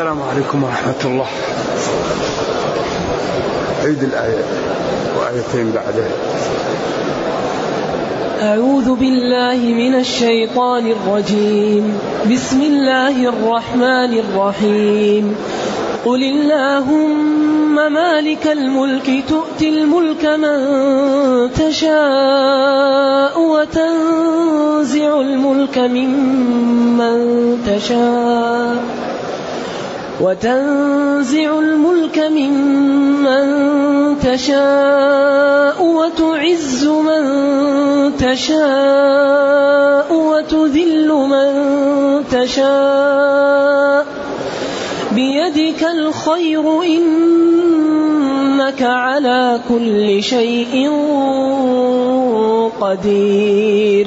السلام عليكم ورحمة الله. عيد الآية وآيتين بعدها أعوذ بالله من الشيطان الرجيم. بسم الله الرحمن الرحيم. قل اللهم مالك الملك تؤتي الملك من تشاء وتنزع الملك ممن تشاء. وتنزع الملك ممن تشاء وتعز من تشاء وتذل من تشاء بيدك الخير إنك على كل شيء قدير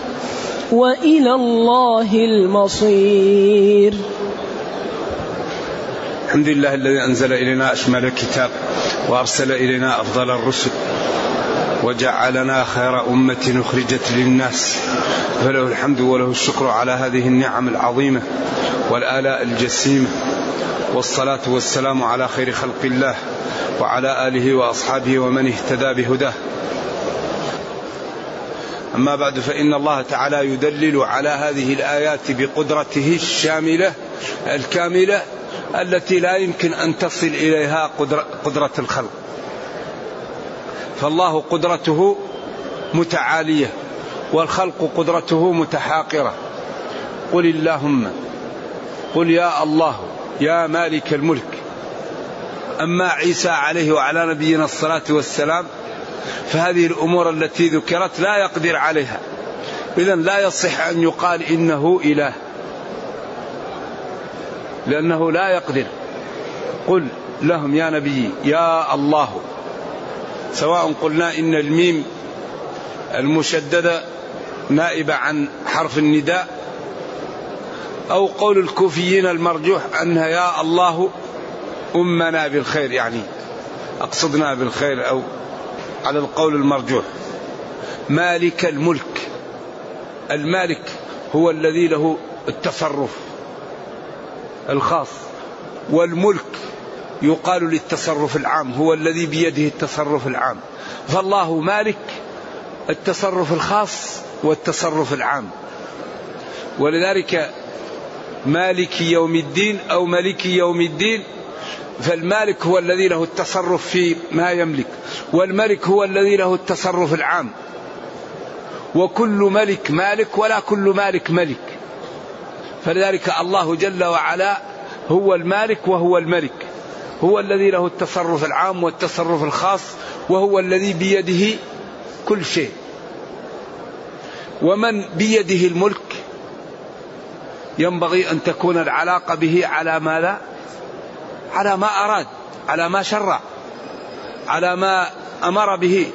وإلى الله المصير. الحمد لله الذي أنزل إلينا أشمل الكتاب وأرسل إلينا أفضل الرسل وجعلنا خير أمة أخرجت للناس. فله الحمد وله الشكر على هذه النعم العظيمة والآلاء الجسيمة. والصلاة والسلام على خير خلق الله وعلى آله وأصحابه ومن اهتدى بهداه. أما بعد فإن الله تعالى يدلل على هذه الآيات بقدرته الشاملة الكاملة التي لا يمكن أن تصل إليها قدرة, قدرة الخلق. فالله قدرته متعالية والخلق قدرته متحاقرة. قل اللهم قل يا الله يا مالك الملك. أما عيسى عليه وعلى نبينا الصلاة والسلام فهذه الأمور التي ذكرت لا يقدر عليها. إذا لا يصح أن يقال إنه إله. لأنه لا يقدر. قل لهم يا نبي يا الله. سواء قلنا إن الميم المشددة نائبة عن حرف النداء أو قول الكوفيين المرجوح أنها يا الله أمنا بالخير يعني أقصدنا بالخير أو على القول المرجوح. مالك الملك. المالك هو الذي له التصرف الخاص والملك يقال للتصرف العام هو الذي بيده التصرف العام. فالله مالك التصرف الخاص والتصرف العام. ولذلك مالك يوم الدين أو ملك يوم الدين فالمالك هو الذي له التصرف في ما يملك والملك هو الذي له التصرف العام. وكل ملك مالك ولا كل مالك ملك. فلذلك الله جل وعلا هو المالك وهو الملك. هو الذي له التصرف العام والتصرف الخاص وهو الذي بيده كل شيء. ومن بيده الملك؟ ينبغي أن تكون العلاقة به على ماذا؟ على ما أراد على ما شرع على ما أمر به.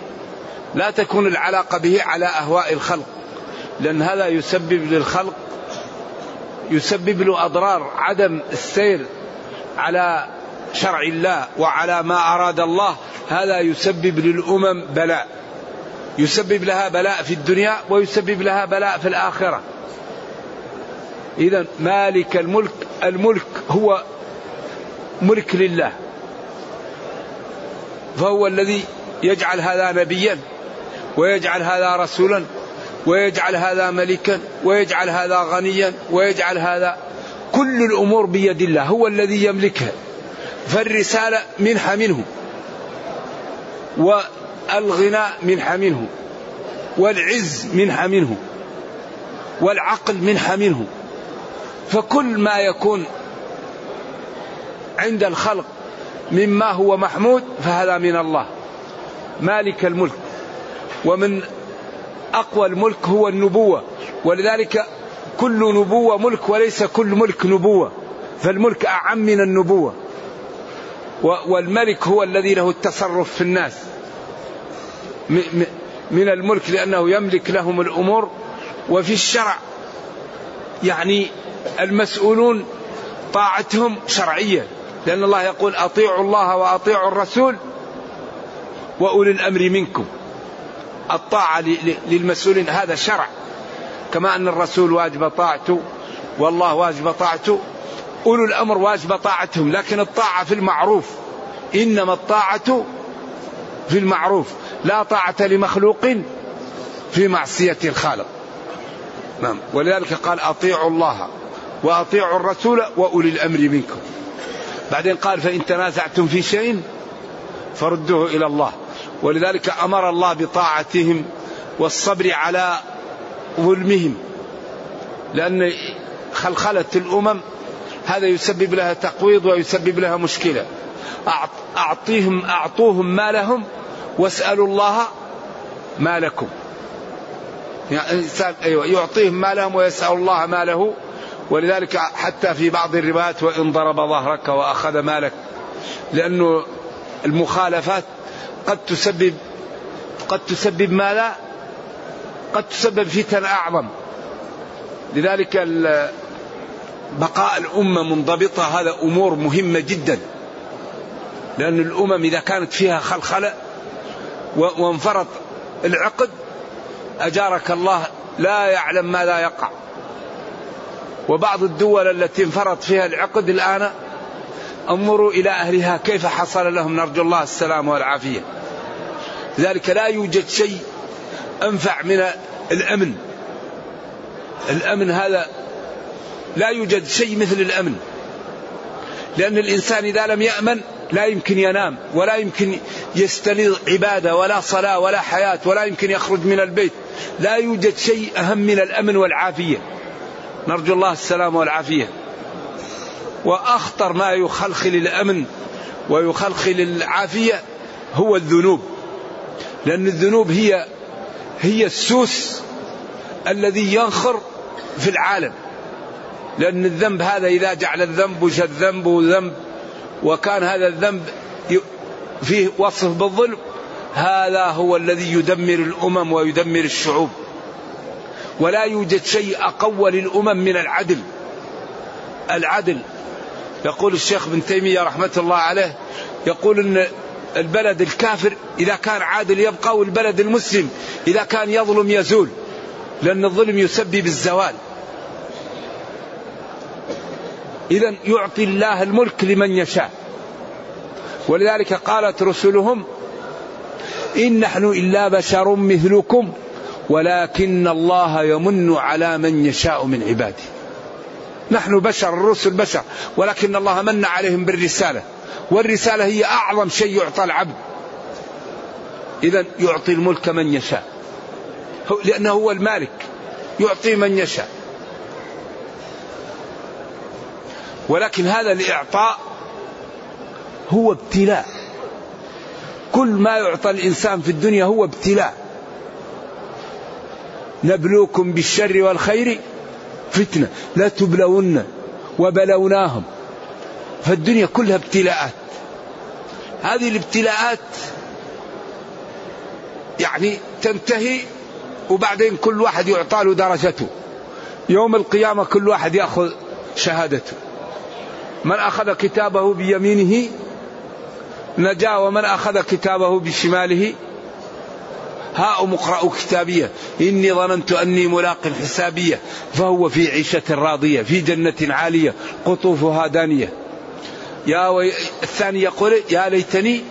لا تكون العلاقة به على أهواء الخلق لأن هذا يسبب للخلق يسبب له أضرار عدم السير على شرع الله وعلى ما أراد الله. هذا يسبب للأمم بلاء يسبب لها بلاء في الدنيا ويسبب لها بلاء في الآخرة. إذا مالك الملك الملك هو ملك لله. فهو الذي يجعل هذا نبيا ويجعل هذا رسولا ويجعل هذا ملكا ويجعل هذا غنيا ويجعل هذا كل الأمور بيد الله. هو الذي يملكها. فالرسالة منحه منه والغنى منح منه والعز منح منه والعقل منح منه. فكل ما يكون عند الخلق مما هو محمود فهذا من الله. مالك الملك. ومن أقوى الملك هو النبوة. ولذلك كل نبوة ملك وليس كل ملك نبوة. فالملك أعم من النبوة. والملك هو الذي له التصرف في الناس. من الملك لأنه يملك لهم الأمور. وفي الشرع يعني المسؤولون طاعتهم شرعية. لأن الله يقول أطيعوا الله وأطيعوا الرسول وأولي الأمر منكم. الطاعة للمسؤولين هذا شرع. كما أن الرسول واجب طاعته والله واجب طاعته أولو الأمر واجب طاعتهم لكن الطاعة في المعروف. إنما الطاعة في المعروف. لا طاعة لمخلوق في معصية الخالق. نعم. ولذلك قال أطيعوا الله وأطيعوا الرسول وأولي الأمر منكم. بعدين قال فإن تنازعتم في شيء فردوه إلى الله. ولذلك أمر الله بطاعتهم والصبر على ظلمهم. لأن خلخلة الأمم هذا يسبب لها تقويض ويسبب لها مشكلة. اعطيهم أعطوهم ما لهم واسألوا الله ما لكم. يعني أيوة يعطيهم ما لهم ويسأل الله ما له ولذلك حتى في بعض الروايات وإن ضرب ظهرك وأخذ مالك لأنه المخالفات قد تسبب قد تسبب ما لا قد تسبب فتن أعظم. لذلك بقاء الأمة منضبطة هذا أمور مهمة جدا. لأن الأمم إذا كانت فيها خلخلة وانفرط العقد أجارك الله لا يعلم ماذا يقع. وبعض الدول التي انفرط فيها العقد الآن انظروا إلى أهلها كيف حصل لهم نرجو الله السلام والعافية. لذلك لا يوجد شيء أنفع من الأمن. الأمن هذا لا يوجد شيء مثل الأمن. لأن الإنسان إذا لم يأمن لا يمكن ينام ولا يمكن يستلذ عبادة ولا صلاة ولا حياة ولا يمكن يخرج من البيت. لا يوجد شيء أهم من الأمن والعافية. نرجو الله السلام والعافية. وأخطر ما يخلخل الأمن ويخلخل العافية هو الذنوب. لأن الذنوب هي هي السوس الذي ينخر في العالم. لأن الذنب هذا إذا جعل الذنب شد ذنبه ذنب وكان هذا الذنب فيه وصف بالظلم هذا هو الذي يدمر الأمم ويدمر الشعوب. ولا يوجد شيء أقوى للأمم من العدل. العدل. يقول الشيخ ابن تيمية رحمة الله عليه يقول إن البلد الكافر إذا كان عادل يبقى والبلد المسلم إذا كان يظلم يزول لأن الظلم يسبب الزوال. اذا يعطي الله الملك لمن يشاء. ولذلك قالت رسلهم إن نحن إلا بشر مثلكم. ولكن الله يمن على من يشاء من عباده. نحن بشر الرسل بشر ولكن الله من عليهم بالرسالة. والرسالة هي أعظم شيء يعطى العبد. إذا يعطي الملك من يشاء. لأنه هو المالك. يعطي من يشاء. ولكن هذا الإعطاء هو ابتلاء. كل ما يعطى الإنسان في الدنيا هو ابتلاء. نبلوكم بالشر والخير فتنة. لا تبلون وبلوناهم. فالدنيا كلها ابتلاءات. هذه الابتلاءات يعني تنتهي وبعدين كل واحد يعطى له درجته. يوم القيامة كل واحد يأخذ شهادته. من أخذ كتابه بيمينه نجا ومن أخذ كتابه بشماله هاؤم اقرأوا كتابية. إني ظننت أني ملاق حسابية. فهو في عيشة راضية في جنة عالية قطوفها دانية. يا وي... الثاني يقول يا ليتني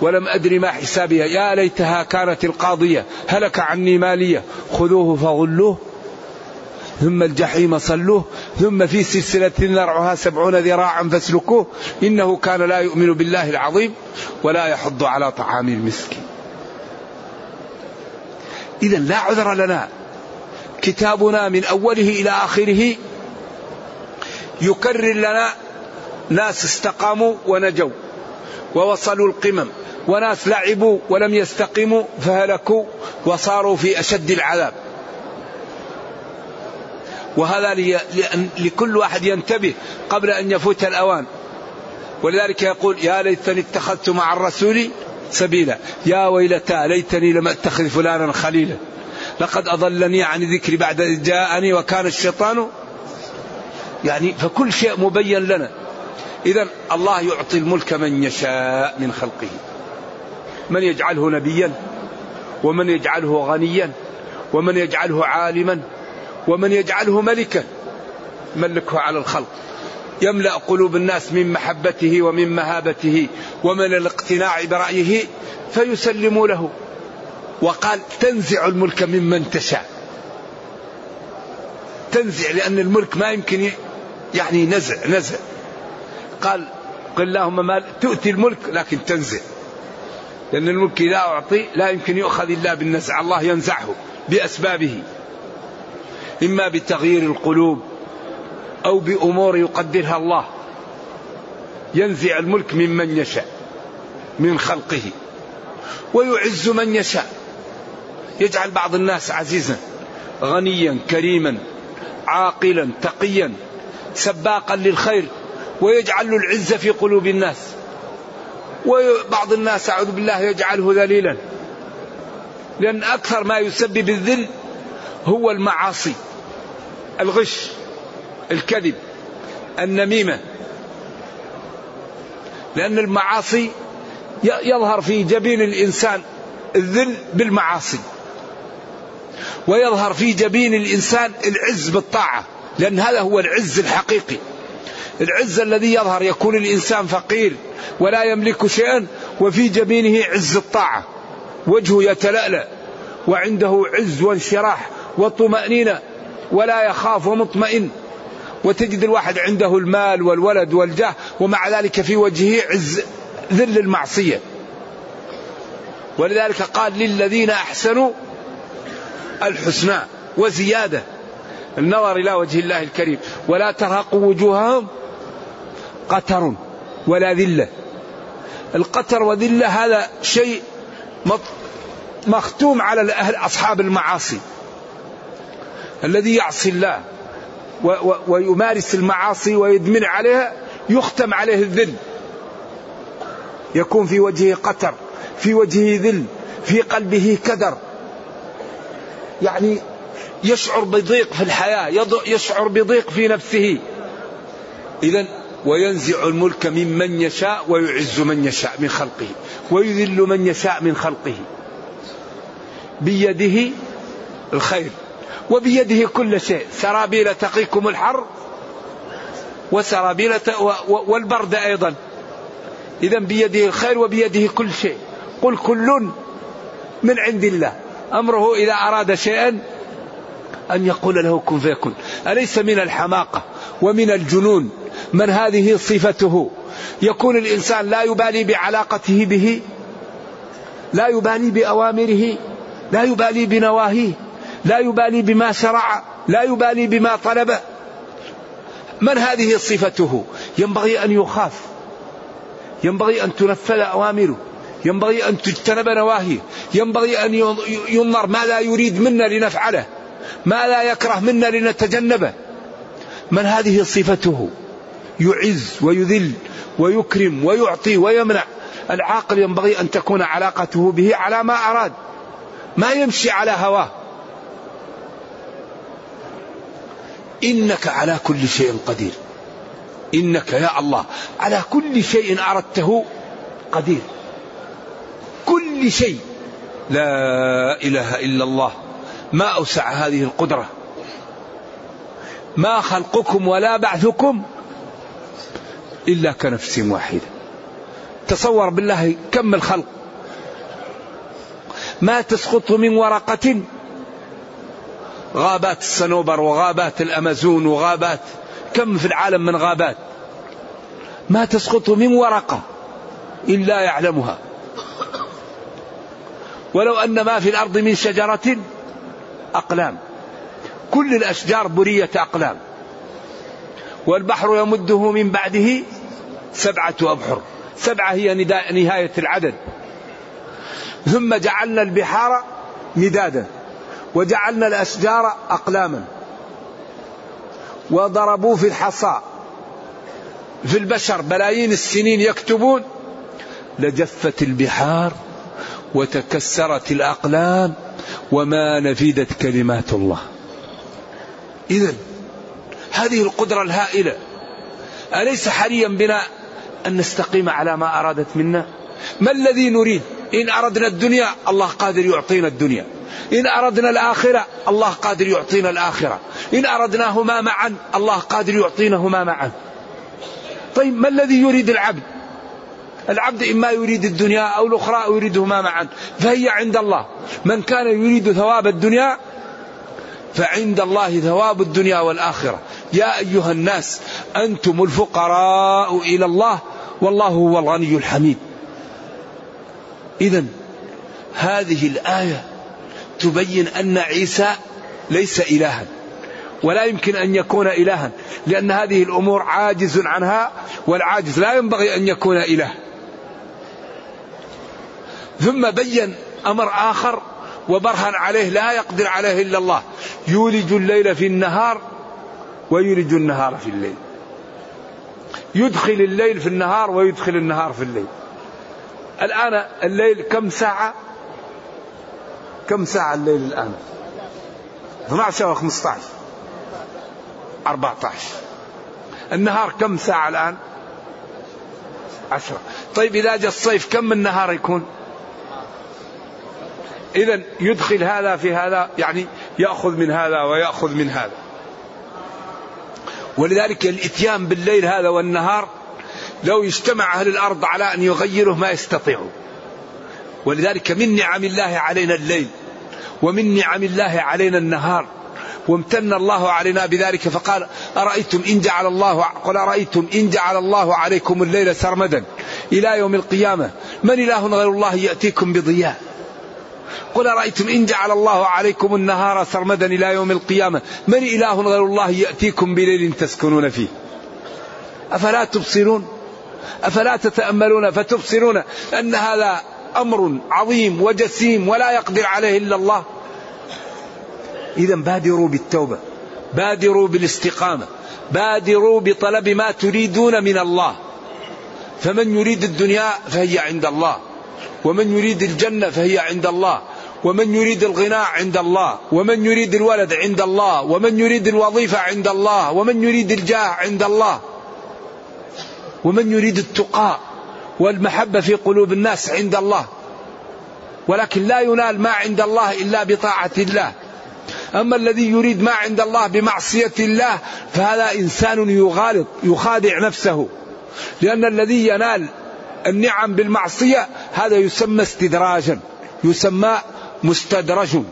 ولم أدري ما حسابها يا ليتها كانت القاضية هلك عني مالية. خذوه فغلوه ثم الجحيم صلوه ثم في سلسلة نرعها سبعون ذراعا فاسلكوه. إنه كان لا يؤمن بالله العظيم ولا يحض على طعام المسكين. إذا لا عذر لنا. كتابنا من أوله إلى آخره يكرر لنا ناس استقاموا ونجوا ووصلوا القمم وناس لعبوا ولم يستقيموا فهلكوا وصاروا في أشد العذاب. وهذا لكل واحد ينتبه قبل أن يفوت الأوان. ولذلك يقول يا ليتني اتخذت مع الرسول سبيلا. يا ويلتى ليتني لم أتخذ فلانا خليلا. لقد أضلني عن ذكري بعد إذ جاءني وكان الشيطان يعني فكل شيء مبين لنا. إذا الله يعطي الملك من يشاء من خلقه. من يجعله نبيا ومن يجعله غنيا ومن يجعله عالما ومن يجعله ملكا. ملكه على الخلق. يملأ قلوب الناس من محبته ومن مهابته ومن الاقتناع برأيه فيسلموا له. وقال تنزع الملك ممن تشاء. تنزع لأن الملك ما يمكن يعني نزع نزع. قال قل اللهم ما تؤتي الملك لكن تنزع. لأن الملك إذا أعطي لا يمكن يؤخذ إلا بالنزع. الله ينزعه بأسبابه. إما بتغيير القلوب أو بأمور يقدرها الله. ينزع الملك ممن يشاء من خلقه ويعز من يشاء. يجعل بعض الناس عزيزا غنيا كريما عاقلا تقيا سباقا للخير ويجعل له العزه في قلوب الناس. وبعض الناس أعوذ بالله يجعله ذليلا. لأن أكثر ما يسبب الذل هو المعاصي الغش. الكذب النميمة. لأن المعاصي يظهر في جبين الإنسان الذل بالمعاصي. ويظهر في جبين الإنسان العز بالطاعة لأن هذا هو العز الحقيقي. العز الذي يظهر يكون الإنسان فقير ولا يملك شيئا وفي جبينه عز الطاعة. وجهه يتلألأ وعنده عز وانشراح وطمأنينة ولا يخاف ومطمئن. وتجد الواحد عنده المال والولد والجاه ومع ذلك في وجهه عز ذل المعصية. ولذلك قال للذين أحسنوا الحسنى وزيادة. النظر إلى وجه الله الكريم. ولا ترهق وجوههم قتر ولا ذلة. القتر وذلة هذا شيء مختوم على الأهل أصحاب المعاصي. الذي يعصي الله. ويمارس المعاصي ويدمن عليها يختم عليه الذل. يكون في وجهه قتر في وجهه ذل في قلبه كدر. يعني يشعر بضيق في الحياة يشعر بضيق في نفسه. إذا وينزع الملك ممن يشاء ويعز من يشاء من خلقه ويذل من يشاء من خلقه. بيده الخير. وبيده كل شيء. سرابيل تقيكم الحر وسرابيل والبرد أيضا. إذا بيده الخير وبيده كل شيء. قل كل من عند الله. أمره إذا أراد شيئا أن يقول له كن فيكن أليس من الحماقة ومن الجنون؟ من هذه صفته؟ يكون الإنسان لا يبالي بعلاقته به لا يبالي بأوامره لا يبالي بنواهيه. لا يبالي بما شرع لا يبالي بما طلب. من هذه صفته؟ ينبغي أن يخاف. ينبغي أن تنفذ أوامره. ينبغي أن تجتنب نواهيه. ينبغي أن ينظر ما لا يريد منا لنفعله. ما لا يكره منا لنتجنبه. من هذه صفته؟ يعز ويذل ويكرم ويعطي ويمنع. العاقل ينبغي أن تكون علاقته به على ما أراد. ما يمشي على هواه. إنك على كل شيء قدير. إنك يا الله على كل شيء أردته قدير. كل شيء. لا إله إلا الله. ما أوسع هذه القدرة. ما خلقكم ولا بعثكم إلا كنفس واحدة. تصور بالله كم الخلق. ما تسقط من ورقة غابات الصنوبر وغابات الأمازون وغابات كم في العالم من غابات ما تسقط من ورقة إلا يعلمها. ولو أن ما في الأرض من شجرة أقلام. كل الأشجار برية أقلام. والبحر يمده من بعده سبعة أبحر. سبعة هي نهاية العدد. ثم جعلنا البحار مدادا وجعلنا الأشجار أقلاما. وضربوا في الحصى. في البشر بلايين السنين يكتبون. لجفت البحار وتكسرت الأقلام وما نفدت كلمات الله. إذا هذه القدرة الهائلة. أليس حريا بنا أن نستقيم على ما أرادت منا؟ ما الذي نريد؟ إن أردنا الدنيا الله قادر يعطينا الدنيا. إن أردنا الآخرة الله قادر يعطينا الآخرة. إن أردناهما معا الله قادر يعطينهما معا. طيب ما الذي يريد العبد؟ العبد إما يريد الدنيا أو الأخرى أو يريدهما معا. فهي عند الله. من كان يريد ثواب الدنيا فعند الله ثواب الدنيا والآخرة. يا أيها الناس أنتم الفقراء إلى الله والله هو الغني الحميد. إذا هذه الآية تبين أن عيسى ليس إلها ولا يمكن أن يكون إلها لأن هذه الأمور عاجز عنها والعاجز لا ينبغي أن يكون إله. ثم بين أمر آخر وبرهن عليه لا يقدر عليه إلا الله يولج الليل في النهار ويولج النهار في الليل. يدخل الليل في النهار ويدخل النهار في الليل. الآن الليل كم ساعة؟ كم ساعة الليل الآن؟ 12 أو 15 14 النهار كم ساعة الآن؟ عشرة. طيب إذا جاء الصيف كم النهار يكون؟ إذا يدخل هذا في هذا يعني يأخذ من هذا ويأخذ من هذا. ولذلك الإتيان بالليل هذا والنهار لو اجتمع أهل الأرض على أن يغيره ما يستطيعوا. ولذلك من نعم الله علينا الليل ومن نعم الله علينا النهار. وامتن الله علينا بذلك فقال أرأيتم إن جعل الله قل أرأيتم إن جعل الله عليكم الليل سرمدا إلى يوم القيامة؟ من إله غير الله يأتيكم بضياء؟ قل أرأيتم إن جعل الله عليكم النهار سرمدا إلى يوم القيامة؟ من إله غير الله يأتيكم بليل تسكنون فيه؟ أفلا تبصرون؟ أفلا تتأملون فتبصرون أن هذا أمر عظيم وجسيم ولا يقدر عليه إلا الله؟ إذا بادروا بالتوبة بادروا بالاستقامة بادروا بطلب ما تريدون من الله. فمن يريد الدنيا فهي عند الله ومن يريد الجنة فهي عند الله ومن يريد الغناء عند الله ومن يريد الولد عند الله ومن يريد الوظيفة عند الله ومن يريد الجاه عند الله. ومن يريد التقاء والمحبة في قلوب الناس عند الله ولكن لا ينال ما عند الله إلا بطاعة الله. أما الذي يريد ما عند الله بمعصية الله فهذا إنسان يغالط يخادع نفسه. لأن الذي ينال النعم بالمعصية هذا يسمى استدراجا يسمى مستدرج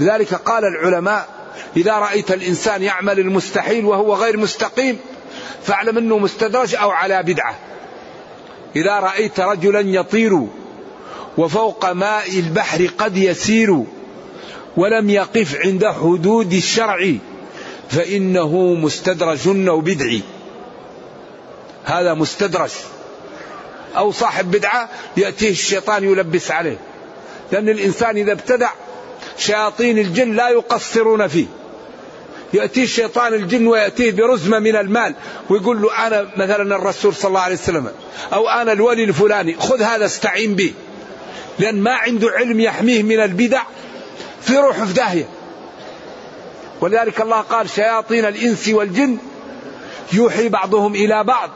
لذلك قال العلماء إذا رأيت الإنسان يعمل المستحيل وهو غير مستقيم فاعلم أنه مستدرج أو على بدعة. إذا رأيت رجلا يطير وفوق ماء البحر قد يسير ولم يقف عند حدود الشرع فإنه مستدرج أو بدعي. هذا مستدرج. أو صاحب بدعة يأتيه الشيطان يلبس عليه. لأن الإنسان إذا ابتدع شياطين الجن لا يقصرون فيه. يأتيه الشيطان الجن ويأتيه برزمة من المال ويقول له أنا مثلا الرسول صلى الله عليه وسلم أو أنا الولي الفلاني خذ هذا استعين به لأن ما عنده علم يحميه من البدع في روح في داهية. ولذلك الله قال شياطين الإنس والجن يوحي بعضهم إلى بعض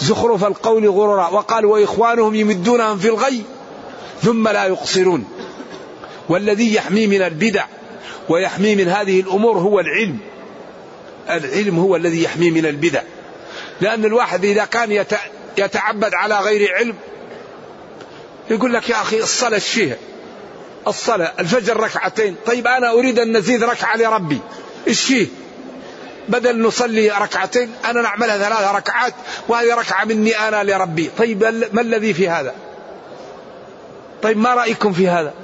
زخرف القول غرورا وقال وإخوانهم يمدونهم في الغي ثم لا يقصرون. والذي يحمي من البدع ويحمي من هذه الأمور هو العلم. العلم هو الذي يحمي من البدع. لأن الواحد إذا كان يتعبد على غير علم يقول لك يا أخي الصلاة الشيء الصلاة الفجر ركعتين. طيب أنا أريد أن نزيد ركعة لربي. فيه؟ بدل نصلي ركعتين أنا نعملها ثلاث ركعات وهذه ركعة مني أنا لربي. طيب ما الذي في هذا؟ طيب ما رأيكم في هذا؟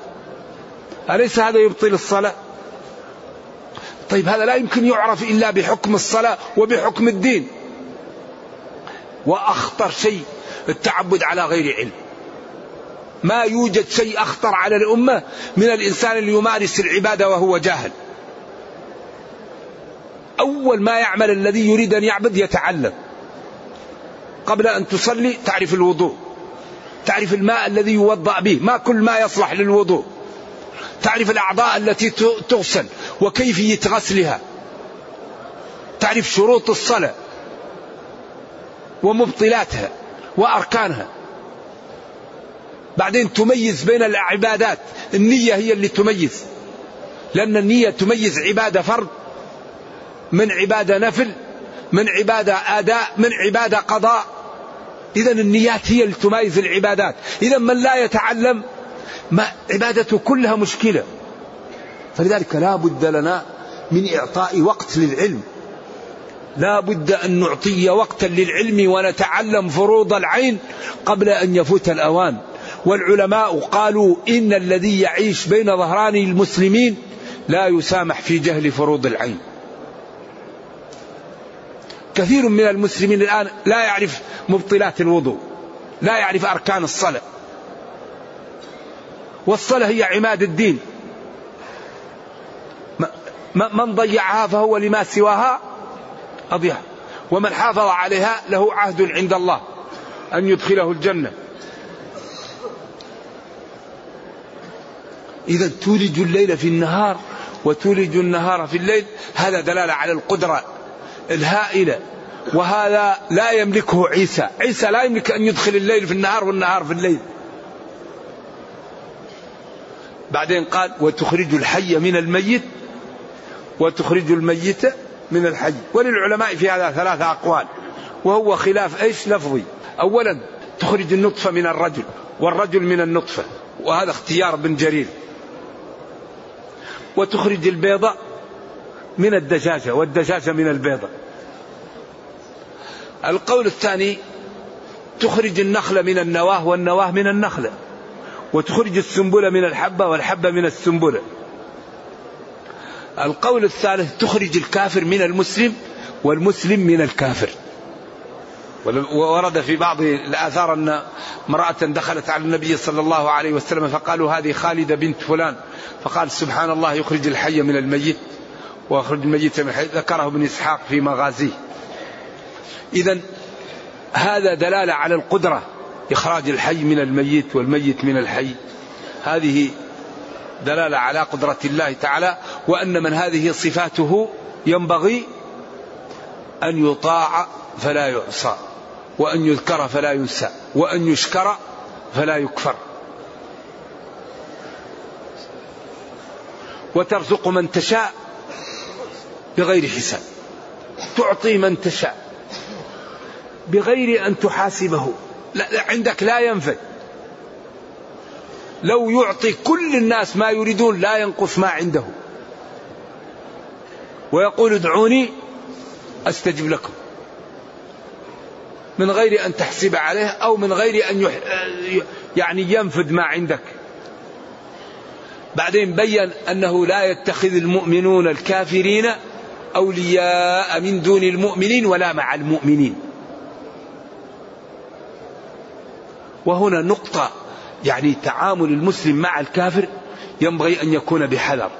أليس هذا يبطل الصلاة؟ طيب هذا لا يمكن يعرف إلا بحكم الصلاة وبحكم الدين. وأخطر شيء التعبد على غير علم. ما يوجد شيء أخطر على الأمة من الإنسان اللي يمارس العبادة وهو جاهل. أول ما يعمل الذي يريد أن يعبد يتعلم. قبل أن تصلي تعرف الوضوء. تعرف الماء الذي يوضأ به. ما كل ما يصلح للوضوء. تعرف الأعضاء التي تغسل وكيفية غسلها تعرف شروط الصلاة ومبطلاتها وأركانها. بعدين تميز بين العبادات. النية هي اللي تميز. لأن النية تميز عبادة فرض من عبادة نفل من عبادة آداء من عبادة قضاء. إذا النيات هي اللي تميز العبادات. إذا من لا يتعلم ما عبادته كلها مشكلة. فلذلك لا بد لنا من إعطاء وقت للعلم. لا بد أن نعطي وقتا للعلم ونتعلم فروض العين قبل أن يفوت الأوان. والعلماء قالوا إن الذي يعيش بين ظهران المسلمين لا يسامح في جهل فروض العين. كثير من المسلمين الآن لا يعرف مبطلات الوضوء لا يعرف أركان الصلاة. والصلاة هي عماد الدين. من ضيعها فهو لما سواها أضيع. ومن حافظ عليها له عهد عند الله أن يدخله الجنة. إذا تولج الليل في النهار وتولج النهار في الليل هذا دلالة على القدرة الهائلة. وهذا لا يملكه عيسى. عيسى لا يملك أن يدخل الليل في النهار والنهار في الليل. بعدين قال وتخرج الحي من الميت وتخرج الميت من الحي. وللعلماء في هذا ثلاثة أقوال وهو خلاف إيش؟ لفظي. اولا تخرج النطفة من الرجل والرجل من النطفة وهذا اختيار بن جرير. وتخرج البيضة من الدجاجة والدجاجة من البيضة. القول الثاني تخرج النخلة من النواة والنواة من النخلة. وتخرج السنبلة من الحبة والحبة من السنبلة. القول الثالث تخرج الكافر من المسلم والمسلم من الكافر. ورد في بعض الآثار أن امرأة دخلت على النبي صلى الله عليه وسلم فقالوا هذه خالدة بنت فلان. فقال سبحان الله يخرج الحي من الميت ويخرج الميت من الحي. ذكره ابن إسحاق في مغازيه. إذا هذا دلالة على القدرة. إخراج الحي من الميت والميت من الحي. هذه دلالة على قدرة الله تعالى وأن من هذه صفاته ينبغي أن يطاع فلا يعصى وأن يذكر فلا ينسى وأن يشكر فلا يكفر. وترزق من تشاء بغير حساب. تعطي من تشاء بغير أن تحاسبه. عندك لا ينفد لو يعطي كل الناس ما يريدون لا ينقص ما عنده. ويقول ادعوني أستجب لكم. من غير أن تحسب عليه أو من غير أن يعني ينفد ما عندك. بعدين بين أنه لا يتخذ المؤمنون الكافرين أولياء من دون المؤمنين ولا مع المؤمنين. وهنا نقطة يعني تعامل المسلم مع الكافر ينبغي أن يكون بحذر.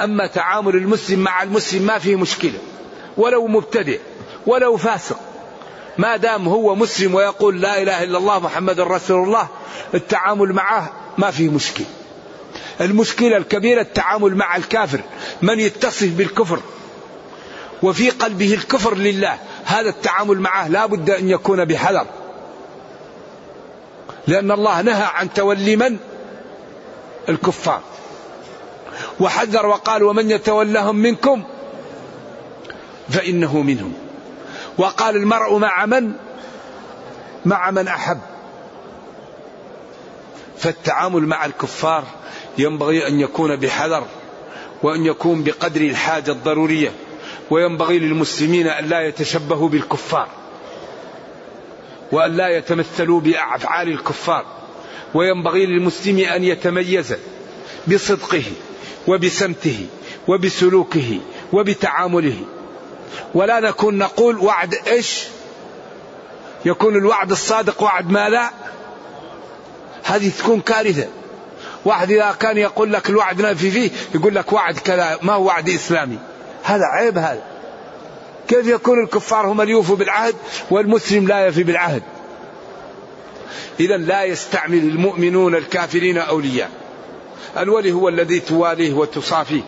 أما تعامل المسلم مع المسلم ما فيه مشكلة ولو مبتدئ ولو فاسق. ما دام هو مسلم ويقول لا إله إلا الله محمد رسول الله التعامل معه ما فيه مشكلة. المشكلة الكبيرة التعامل مع الكافر من يتصف بالكفر. وفي قلبه الكفر لله هذا التعامل معه لا بد أن يكون بحذر. لأن الله نهى عن تولي من؟ الكفار. وحذر وقال ومن يتولهم منكم؟ فإنه منهم. وقال المرء مع من؟ مع من أحب. فالتعامل مع الكفار ينبغي أن يكون بحذر وأن يكون بقدر الحاجة الضرورية وينبغي للمسلمين أن لا يتشبهوا بالكفار. وأن لا يتمثلوا بأفعال الكفار وينبغي للمسلم أن يتميز بصدقه وبسمته وبسلوكه وبتعامله. ولا نكون نقول وعد إيش؟ يكون الوعد الصادق وعد ما لا؟ هذه تكون كارثة. واحد إذا كان يقول لك الوعد نافي فيه يقول لك وعد كذا ما هو وعد إسلامي؟ هذا عيب هذا. كيف يكون الكفار هم اليوفوا بالعهد والمسلم لا يفي بالعهد؟ إذا لا يستعمل المؤمنون الكافرين أولياء. الولي هو الذي تواليه وتصافيه.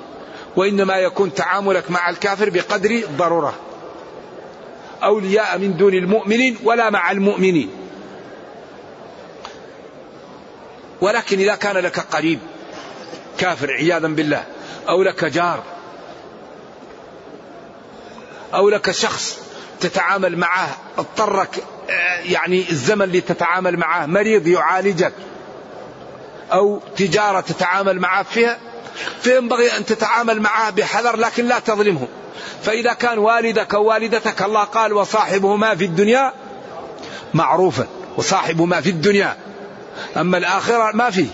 وإنما يكون تعاملك مع الكافر بقدر الضرورة أولياء من دون المؤمنين ولا مع المؤمنين. ولكن إذا كان لك قريب كافر عياذا بالله أو لك جار أو لك شخص تتعامل معه اضطرك يعني الزمن اللي تتعامل معه مريض يعالجك أو تجارة تتعامل معه فيها فينبغي أن تتعامل معه بحذر لكن لا تظلمه. فإذا كان والدك أو والدتك الله قال وصاحبهما في الدنيا معروفا وصاحبهما في الدنيا أما الآخرة ما فيه.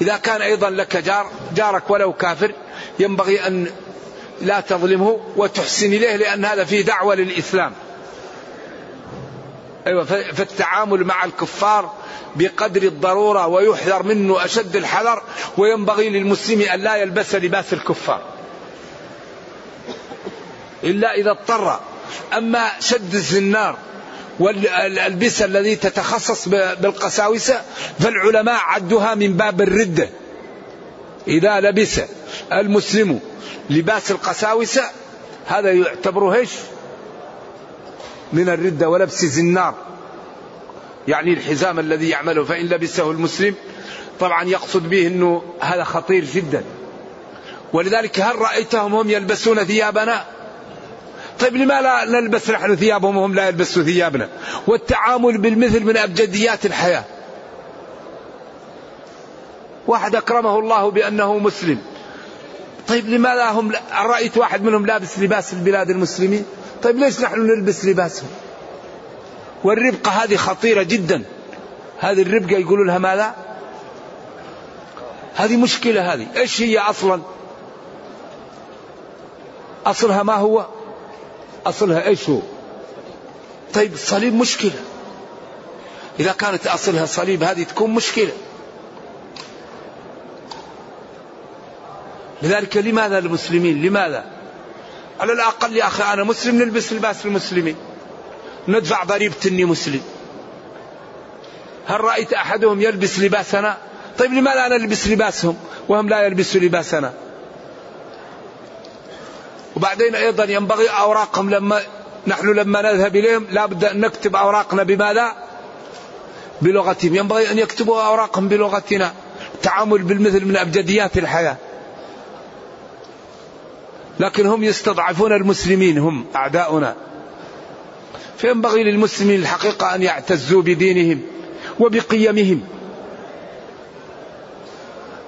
إذا كان أيضا لك جار جارك ولو كافر ينبغي أن لا تظلمه وتحسن إليه لأن هذا فيه دعوة للإسلام. أيوة فالتعامل مع الكفار بقدر الضرورة ويحذر منه أشد الحذر وينبغي للمسلم أن لا يلبس لباس الكفار. إلا إذا اضطر. أما شد الزنار والألبسة الذي تتخصص بالقساوسة فالعلماء عدوها من باب الردة. إذا لبس المسلم لباس القساوسة هذا يعتبره إيش؟ من الردة ولبس زنار يعني الحزام الذي يعمله فإن لبسه المسلم طبعا يقصد به أنه هذا خطير جدا. ولذلك هل رأيتهم هم يلبسون ثيابنا؟ طيب لما لا نلبس نحن ثيابهم وهم لا يلبسوا ثيابنا؟ والتعامل بالمثل من أبجديات الحياة. واحد أكرمه الله بأنه مسلم. طيب لماذا هم رأيت واحد منهم لابس لباس البلاد المسلمين؟ طيب ليش نحن نلبس لباسهم؟ والربقة هذه خطيرة جدا. هذه الربقة يقولوا لها ماذا؟ هذه مشكلة هذه. إيش هي أصلا؟ أصلها ما هو؟ أصلها إيش هو؟ طيب الصليب مشكلة. إذا كانت أصلها صليب هذه تكون مشكلة. لذلك لماذا المسلمين لماذا؟ على الأقل يا أخي أنا مسلم نلبس لباس المسلمين. ندفع ضريبة إني مسلم. هل رأيت أحدهم يلبس لباسنا؟ طيب لماذا أنا ألبس لباسهم وهم لا يلبسوا لباسنا؟ وبعدين أيضا ينبغي أوراقهم لما نحن لما نذهب إليهم لابد أن نكتب أوراقنا بماذا؟ بلغتهم. ينبغي أن يكتبوا أوراقهم بلغتنا. التعامل بالمثل من أبجديات الحياة. لكن هم يستضعفون المسلمين هم أعداؤنا. فينبغي للمسلمين الحقيقة أن يعتزوا بدينهم وبقيمهم.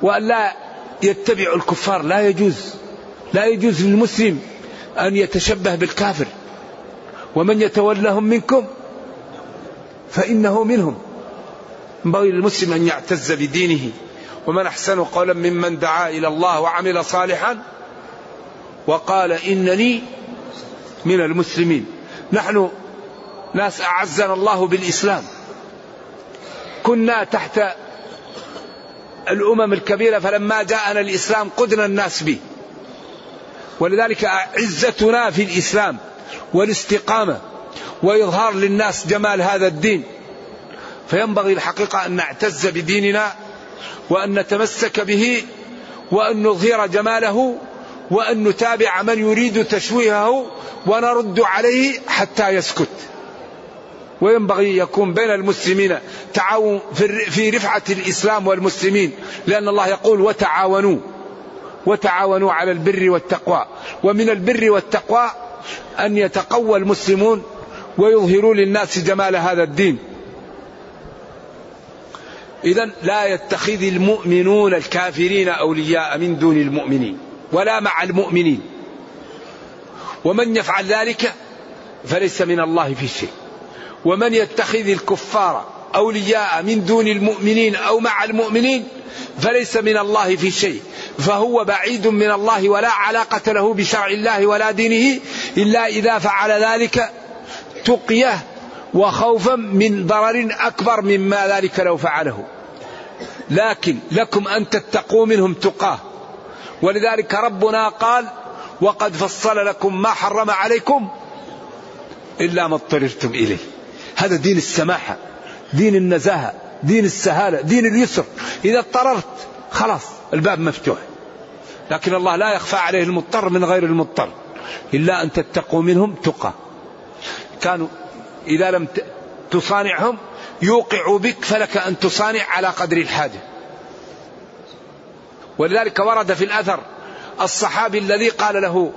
وأن لا يتبعوا الكفار لا يجوز لا يجوز للمسلم أن يتشبه بالكافر. ومن يتولهم منكم فإنه منهم. ينبغي للمسلم أن يعتز بدينه. ومن أحسن قولا ممن دعا إلى الله وعمل صالحا وقال إنني من المسلمين. نحن ناس أعزنا الله بالإسلام. كنا تحت الأمم الكبيرة فلما جاءنا الإسلام قدنا الناس به. ولذلك عزتنا في الإسلام والاستقامة وإظهار للناس جمال هذا الدين. فينبغي الحقيقة أن نعتز بديننا وأن نتمسك به وأن نظهر جماله وأن نتابع من يريد تشويهه ونرد عليه حتى يسكت. وينبغي يكون بين المسلمين تعاون في رفعة الإسلام والمسلمين لأن الله يقول وتعاونوا وتعاونوا على البر والتقوى. ومن البر والتقوى أن يتقوى المسلمون ويظهروا للناس جمال هذا الدين. إذا لا يتخذ المؤمنون الكافرين أولياء من دون المؤمنين. ولا مع المؤمنين. ومن يفعل ذلك فليس من الله في شيء. ومن يتخذ الكفار أولياء من دون المؤمنين أو مع المؤمنين فليس من الله في شيء. فهو بعيد من الله ولا علاقة له بشرع الله ولا دينه إلا إذا فعل ذلك تقية وخوفا من ضرر أكبر مما ذلك لو فعله. لكن لكم أن تتقوا منهم تقاة. ولذلك ربنا قال وقد فصل لكم ما حرم عليكم إلا ما اضطررتم إليه. هذا دين السماحة دين النزاهة دين السهالة دين اليسر. إذا اضطررت خلاص الباب مفتوح. لكن الله لا يخفى عليه المضطر من غير المضطر. إلا أن تتقوا منهم تقى. كانوا إذا لم تصانعهم يوقع بك فلك أن تصانع على قدر الحاجة. ولذلك ورد في الأثر الصحابي الذي قال له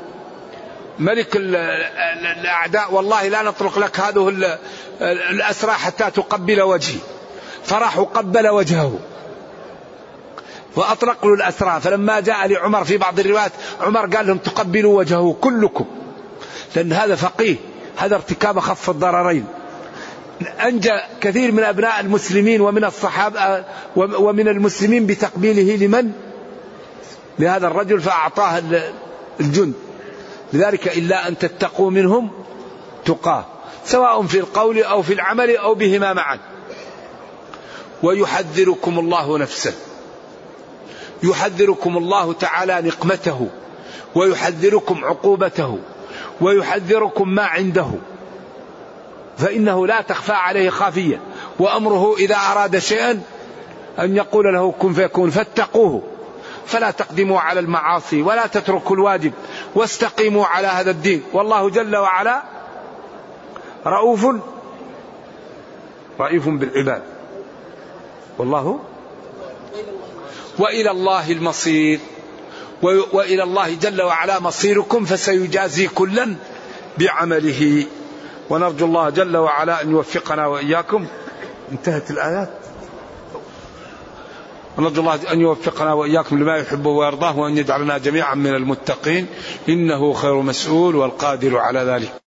ملك الأعداء والله لا نطرق لك هذه الأسرى حتى تقبل وجهي. فراح قبل وجهه. وأطلق له الأسرى. فلما جاء لعمر في بعض الروايات عمر قال لهم تقبلوا وجهه كلكم. لأن هذا فقيه هذا ارتكاب خف الضررين. أنجى كثير من أبناء المسلمين ومن الصحابة ومن المسلمين بتقبيله لمن؟ لهذا الرجل فأعطاه الجند. لذلك إلا أن تتقوا منهم تقاه سواء في القول أو في العمل أو بهما معا. ويحذركم الله نفسه. يحذركم الله تعالى نقمته. ويحذركم عقوبته. ويحذركم ما عنده. فإنه لا تخفى عليه خافية. وأمره إذا أراد شيئا أن يقول له كن فيكون فاتقوه. فلا تقدموا على المعاصي ولا تتركوا الواجب واستقيموا على هذا الدين. والله جل وعلا رؤوف رئيف بالعباد. والله وإلى الله المصير. وإلى الله جل وعلا مصيركم فسيجازي كلا بعمله. ونرجو الله جل وعلا أن يوفقنا وإياكم. انتهت الآيات. ونرجو الله أن يوفقنا وإياكم لما يحبه ويرضاه وأن يجعلنا جميعا من المتقين. إنه خير مسؤول والقادر على ذلك.